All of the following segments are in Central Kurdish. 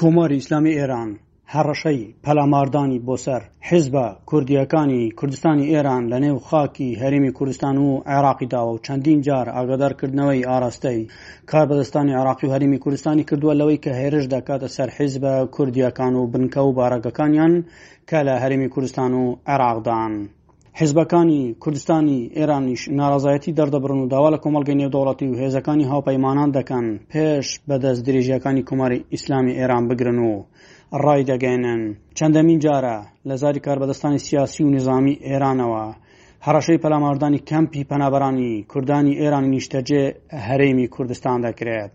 کۆماری ئیسلامی ئێران هەڕەشەی پەلاماردانی بۆ سەر حیزبە کوردییەکانی کوردستانی ئێران لە نێو خاکی هەرێمی کوردستان و عێراقی داوە و چەندین جار ئاگادارکردنەوەی ئاراستەی کاربەدەستانی عراقی و هەرمی کوردستانی کردووە لەوەی کە هێرش دەکاتە سەر حیزبە کوردیەکان و بنکە و بارەگەکانیان کە لە هەرمی کوردستان و عێراقدان. حیزبەکانی کوردستانی ئێرانیش ناڕازایەتی دەردەبڕن و داوا لە کۆمەڵگەی نێودەوڵەتی و هێزەکانی هاوپەیمانان دەکەن پێش بەدەست درێژیەکانی کۆماری ئیسلامی ئێران بگرن و ڕای دەگەێنن چەندەمین جارە لە زاری کاربەدەستانی سیاسی و نظامی ئێرانەوە هەڕەشەی پەلاماردانی کەمپی پەنابەرانی کوردانی ئێرانی نیشتەجێ هەرێمی کوردستان دەکرێت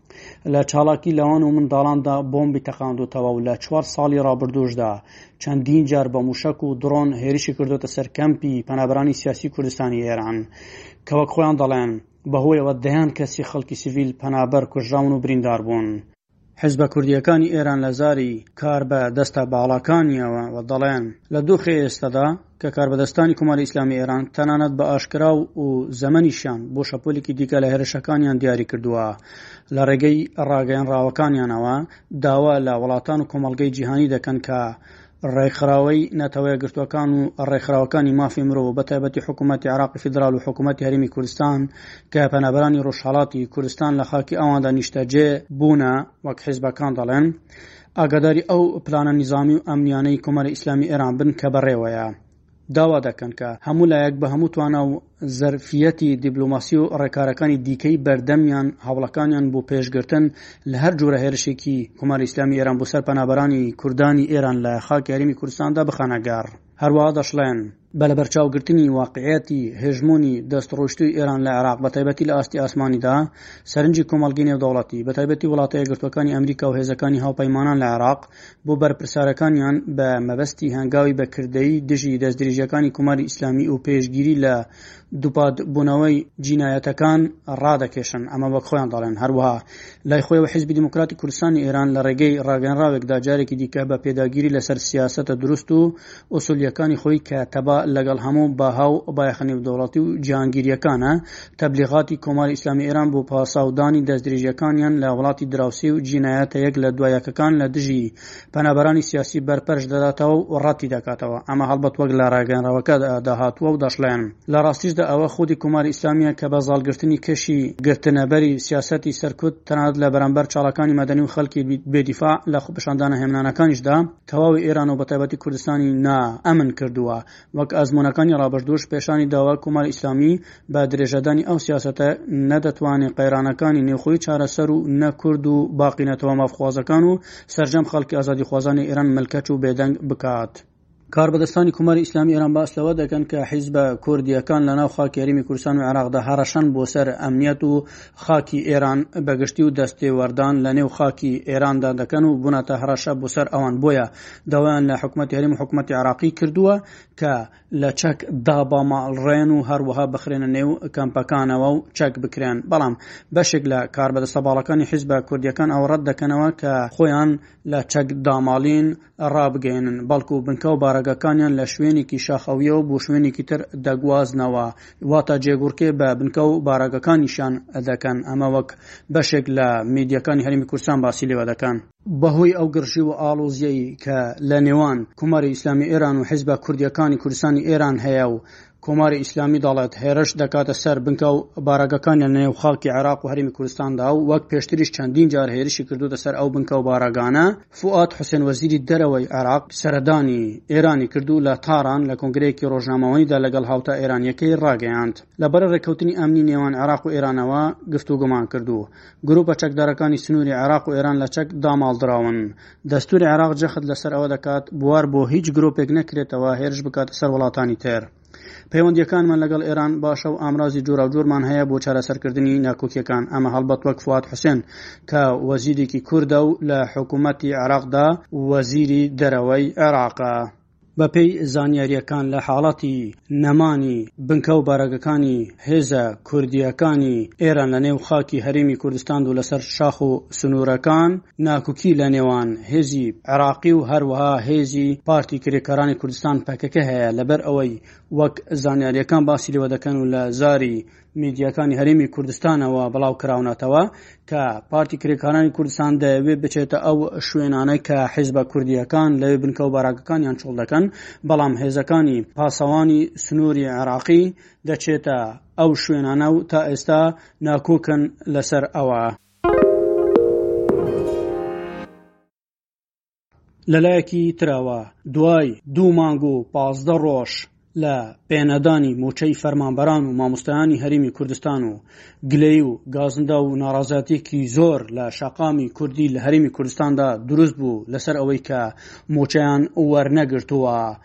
لە چاڵاکی لەوان و منداڵاندا بۆمبی تەقاندوتەوە و لە چوار ساڵی ڕابردوشدا چەندین جار بە موشک و دڕۆن هێرشی کردوتە سەر کەمپی پەنابرانی سیاسی کوردستانی ئێران کە وەک خۆیان دەڵێن بەهۆیەوە دەیان کەسی خەڵکی سڤیل پەنابەر کوژراون و بریندار بوون. حزبە کوردیەکانی ئێران لە زاری کار بە دەستە باڵاکانیەوە و دەڵێن لە دوو خێ ئێستەدا کە کاربەدەستانی کۆماری ئیسلامی ئێران تەنانەت بە ئاشکرا و و زەمەنیشیان بۆ شەپۆلێکی دیکە لە هێرشەکانیان دیاری کردووە لە ڕێگەی ڕاگەیان ڕاوەکانیانەوە داوا لە وڵاتان و کۆمەڵگەی جیهانی دەکەن کە ڕێکخراوەی نەتەوەیە گرتوەکان و ڕێکخراوەکانی مافی مرۆوە بە تایبەتی حکوومەتتی عراقی فیدرال و حکوومەتتی هەرمی کوردستان کە پەنابرانی ڕۆژهڵاتی کوردستان لە خاکی ئەواندا نیشتەجێ بوونە وەک حیزبەکان دەڵێن ئاگاداری ئەو پلانە نیزامی و ئەمنیانەی کۆماری ئیسلامی ئێران بن کە بەڕێوەیە. داوا دەکەن کە هەموو لایەک بە هەموو توانا و زەرفییەتی دیبلۆماسی و ڕێکارەکانی دیکەی بەردەمیان هەوڵەکانیان بۆ پێشگرتن لە هەر جۆرە هێرشێکی کۆماری ئیسلامی ئێران بۆ سەر پەنابەرانی کوردانی ئێران لە خاکی هەرێمی کوردستاندا بخەنە گەڕ. هەروا دەشڵێن، بە لەبەرچاوگرتنی واقیعیەتی هێژمۆنی دەستڕۆیشتووی ئێران لە عێراق بە تایبەتی لە ئاستی ئاسمانیدا، سەرنجی کۆمەڵگەی نێودەوڵەتی، بە تایبەتی وڵاتە یەکگرتووەکانی ئەمریکا و هێزەکانی هاوپەیمانان لە عێراق بۆ بەرپرسارەکانیان بە مەبەستی هەنگاوی بە کردەیی دژی دەستدرێژییەکانی کۆماری ئیسلامی و پێشگیری لە دووپات بوونەوەی جینایەتەکان ڕادەکێشن، ئەمە وەک خۆیان دەڵێن. هەروەها لای خۆیەوە حیزبی دیموکراتی کوردستانی ئێران لە ڕێگەی ڕاگەنراوێکدا جارێکی دیکە بە پێداگیری لەسەر سیاسەتە دروست و ئوسولییەکانی خۆی کە تەبا لەگەڵ هەموو باها و بایەخە نێودەوڵەتی و جیهانگیرییەکانە، تەبلیغاتی کۆماری ئیسلامی ئێران بۆ پاساودانی دەستدرێژییەکانیان لە وڵاتی دراوسێ و جینایەتە یەک لە دوا یەکەکان لە دژی پەنابەرانی سیاسی بەرپەرچ دەداتەوە و ڕەتی دەکاتەوە، ئەمە هەڵبەت وەک لە ڕاگەیەنراوەکەدا هاتووە و دەشڵێن، لە ڕاستیشدا ئەوە خودی کۆماری ئیسلامییە کە بە زاڵگرتنی کەشی گرتنەبەری سیاسەتی سەر کورد تەنانەت لە بەرامبەر چاڵاکانی مەدەنی و خەڵکی بێ دیفاع لە خۆپیشاندانە هێمنانەکانیشدا تەواوی ئێران و بەتایبەتی کوردستانی نا ئەمن کردووە وەک ئەزموونەکانی ڕابردووش پێشانی داوە کۆماری ئیسلامی بە درێژەدانی ئەو سیاسەتە نە دەتوانێ قەیرانەکانی نێوخۆی چارەسەر و نە کورد و باقی نەتەوە مافخوازەکان و سەرجەم خەڵکی ئازادیخوازانی ئێران ملکەچ و بێدەنگ بکات. کاربەدەستانی کۆماری ئیسلامی ئێران باس لەوە دەکەن کە حیزبە کوردییەکان لەناو خاکی هەرێمی کوردستان و عێراقدا هەڕەشەن بۆ سەر ئەمنیەت و خاکی ئێران بەگشتی و دەستێوەردان لە نێو خاکی ئێراندا دەکەن و بوونەتە هەڕەشە بۆ سەر ئەوان بۆیە داوایان لە حکوومەتی هەریم حکوومەتی عراقی کردووە کە لە چەک داباماڵڕێن و هەروەها بخرێنە نێو کەمپەکانەوە و چەک بکرێن بەڵام بەشێک لە کاربەدەستە باڵەکانی حیزبە کوردیەکان ئەوە ڕەت دەکەنەوە کە خۆیان لە چەک داماڵین ڕابگەیەنن، بەڵکو بنکە و بارەگاکانیان لە شوێنێکی شاخەوییەوە بۆ شوێنێکی تر دەگوازنەوە، واتە جێگوڕکێ بە بنکە و بارەگاکانیشیان دەکەن، ئەمە وەک بەشێک لە میدیاکانی هەرێمی کوردستان باسی لێوە دەکەن. بەهۆی ئەو گرژی و ئاڵۆزییەی کە لە نێوان کۆماری ئیسلامی ئێران و حیزبە کوردییەکانی کوردستانی ئێران هەیە و کۆماری ئیسلامی دەڵێت هێرش دەکاتە سەر بنکە و بارەگەکانیان لە نێو خاکی عێراق و هەرێمی کوردستاندا و وەک پێشتریش چەندین جار هێرشی کردوتە سەر ئەو بنکە و بارەگانە فواد حوسێن وەزیری دەرەوەی عێراق سەردانی ئێرانی کردو لە تاران لە کۆنگرەیەکی ڕۆژنامەوانیدا لەگەڵ هاوتا ئێرانیەکەی ڕاگەیاند لەبەرە ڕێککەوتنی ئەمنی نێوان عێراق و ئێرانەوە گفتوگومان کردو گروپە چەکدارەکانی سنووری عێراق و ئێران لە چەک داماڵدراون دەستوری عێراق جەخت لەسەر ئەوە دەکات بوار بۆ هیچ گرۆپێک نەکرێتەوە هێرش بکاتە سەر وڵاتانی تر. پەیوەندیەکانمان لەگەڵ ئێران باشە و ئامرازی جۆراوجۆرمان هەیە بۆ چارەسەرکردنی ناکۆکیەکان ئەمە هەڵبەت وەک فواد حوسێن کە وەزیرێکی کوردە و لە حکوومەتی عێراقدا وەزیری دەرەوەی عێراقە. بەپێی زانیارییەکان لە حاڵەتی نەمانی بنکە و بارەگەکانی هێزە کوردییەکانی ئێران لە نێو خاکی هەرێمی کوردستاند و لەسەر شاخ و سنوورەکان، ناکوکی لە نێوان هێزی عێراقی و هەروەها هێزی پارتی کرێکارانی کوردستان، پەکەکە، هەیە، لەبەر ئەوەی وەک زانیارییەکان باسی لێوە دەکەن و لە زاری میدیاکانی هەرێمی کوردستانەوە بڵاوکراونەتەوە کە پارتی کرێکارانی کوردستان دەیەوێت بچێتە ئەو شوێنانە کە حیزبە کوردیەکان لەوێ بنکە و باراکەکانیان چۆڵ دەکەن بەڵام هێزەکانی پاسەوانی سنووری عێراقی دەچێتە ئەو شوێنانە و تا ئێستا ناکۆکن لەسەر ئەوە. لەلایەکی ترەوە دوای دوو مانگ و پازدە ڕۆژ لە پێنەدانی موچەی فەرمانبەران و مامۆستایانی هەرمی کوردستان و گلەی و گازندا و ناڕازاتێکی زۆر لە شەقامی کوردی لە هەرمی کوردستاندا دروست بوو لەسەر ئەوەی کە موچەیان وەرنەگرتووە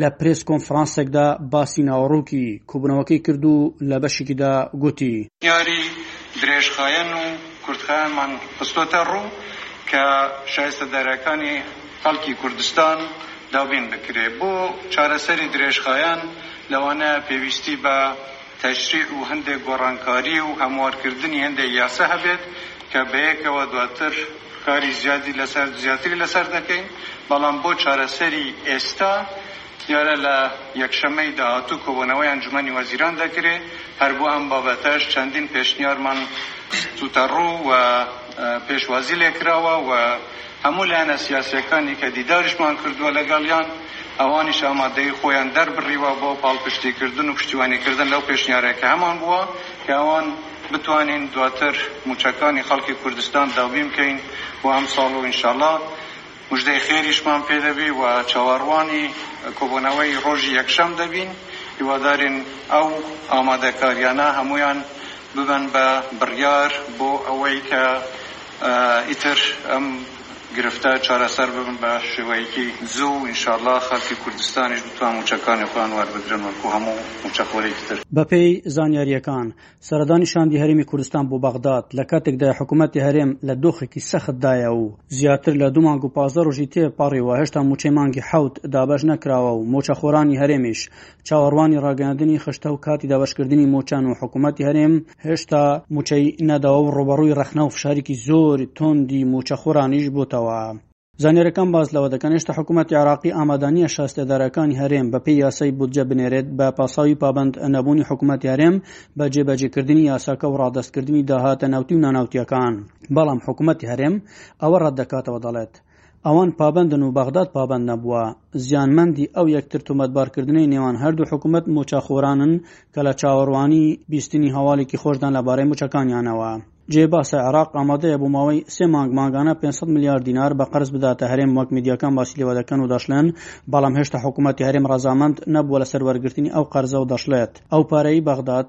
لە پرێس کۆنفرانسێکدا باسی ناوەڕۆکی کۆبوونەوەکەی کرد و لە بەشێکیدا گوتی. یاری درێژخایەن و کورتخایەنمان خستۆتە ڕوو کە شایستە دارایەکانی خەڵکی کوردستان دابین بکرێ بۆ چارەسەری درێژخایەن لەوانەیە پێویستی بە. تەشریع و هەندێک گۆڕانکاری و هەموارکردنی هەندێک یاسا هەبێت کە بەیەکەوە دواتر کاری زیادی لەسەر زیاتری لەسەر دەکەین، بەڵام بۆ چارەسەری ئێستا دیارە لە یەکشەممەی داهاتوو کۆبۆنەوەی ئەنجومەنی وەزیران دەکرێ، هەر بۆ ئەم بابەتەش چەندین پێشنیارمان ستوتەڕوو و پێشوازی لێکراوە و هەموو لایەنە سیاسییەکانی کە دیداریشمان کردووە لەگەڵیان، ئەوانیش ئامادەیی خۆیان دەربڕیوە بۆ پاڵپشتیکردن و پشتیوانیکردن لەو پێشنیارەی کە هەمان بووە کە ئەوان بتوانین دواتر مووچەکانی خەڵکی کوردستان دابین بکەین بۆ ئەمساڵ و ئینشاڵا مژدەی خێریشمان پێ دەبی و چاوەڕوانی کۆبوونەوەی ڕۆژی یەکشەم دەبین، هیوادارین ئەو ئامادەکارییانە هەموویان ببن بە بڕیار بۆ ئەوەی کە ئیتر ئەم گرفتە چارەسەر ببن بە شێوەیەکی زوو و ئینشاڵڵا خەڵکی کوردستانیش بتوان مووچەکانی خۆیان وەربگرن وەکوو هەموو مووچەخۆرێکی تر. بەپێی زانیارییەکان، سەردانی شاندی هەرێمی کوردستان بۆ بەغداد، لە کاتێکدایە حکوومەتی هەرێم لە دۆخێکی سەختدایە و زیاتر لە دوو مانگ و پازدە ڕۆژی تێ پەڕیوە هێشتا مووچەی مانگی حەوت دابەش نەکراوە و مووچەخۆرانی هەرێمیش چاوەڕوانی ڕاگەیاندنی خشتە و کاتی دابەشکردنی مۆچان و حکوومەتی هەرێم هێشتا موچەی نەداوە و ڕۆبەڕووی ڕەخنە و فشارێکی زۆر تۆندی موچەخۆرانیش بۆتەوە. زانیارەکان باز لەوە دەکەن هێشتا حکوومەتی عراقی ئامادانیە شاستێدارەکانی هەرێم بەپێ یاسای بودجە بنێرێت بە پاساوی پابند نەبوونی حکوومەتی هەرێم بە جێبەجێکردنی یاساکە و ڕادستکردنی داهاتە ناوتی و ناناوتیەکان بەڵام حکوومەتی هەرێم ئەوە ڕەت دەکاتەوە دەڵێت ئەوان پابەندن و بەغداد پابەند نەبووە. زیانمەندی ئەو یەکتر تۆمەتبارکردنەی نێوان هەردوو حکومەت مووچەخۆرانن کە لە چاوەڕوانی بیستنی هەواڵێکی خۆشدان لەبارەی مووچەکانیانەوە. جێی باسە عێراق ئامادەیە بۆ ماوەی سێ مانگ مانگانە پێنج سەد ملیار دینار بە قەرز بداتە هەرێم وەک میدیاکان باسی لێوە دەکەن و دەشڵێن بەڵام هێشتا حکومەتی هەرێم ڕەزامەند نەبووە لەسەر وەرگرتنی ئەو قەرزە و دەشڵێت ئەو پارەی بەغداد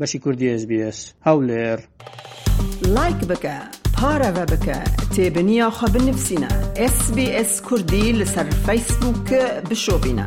بەشی کوردی ئێس بی ئێس هەولێر. لایک بکە پارەڤە بکە تێبنیا خو بنڤسینە SBS کوردی لەسەر فەیسبووک بشۆڤینە.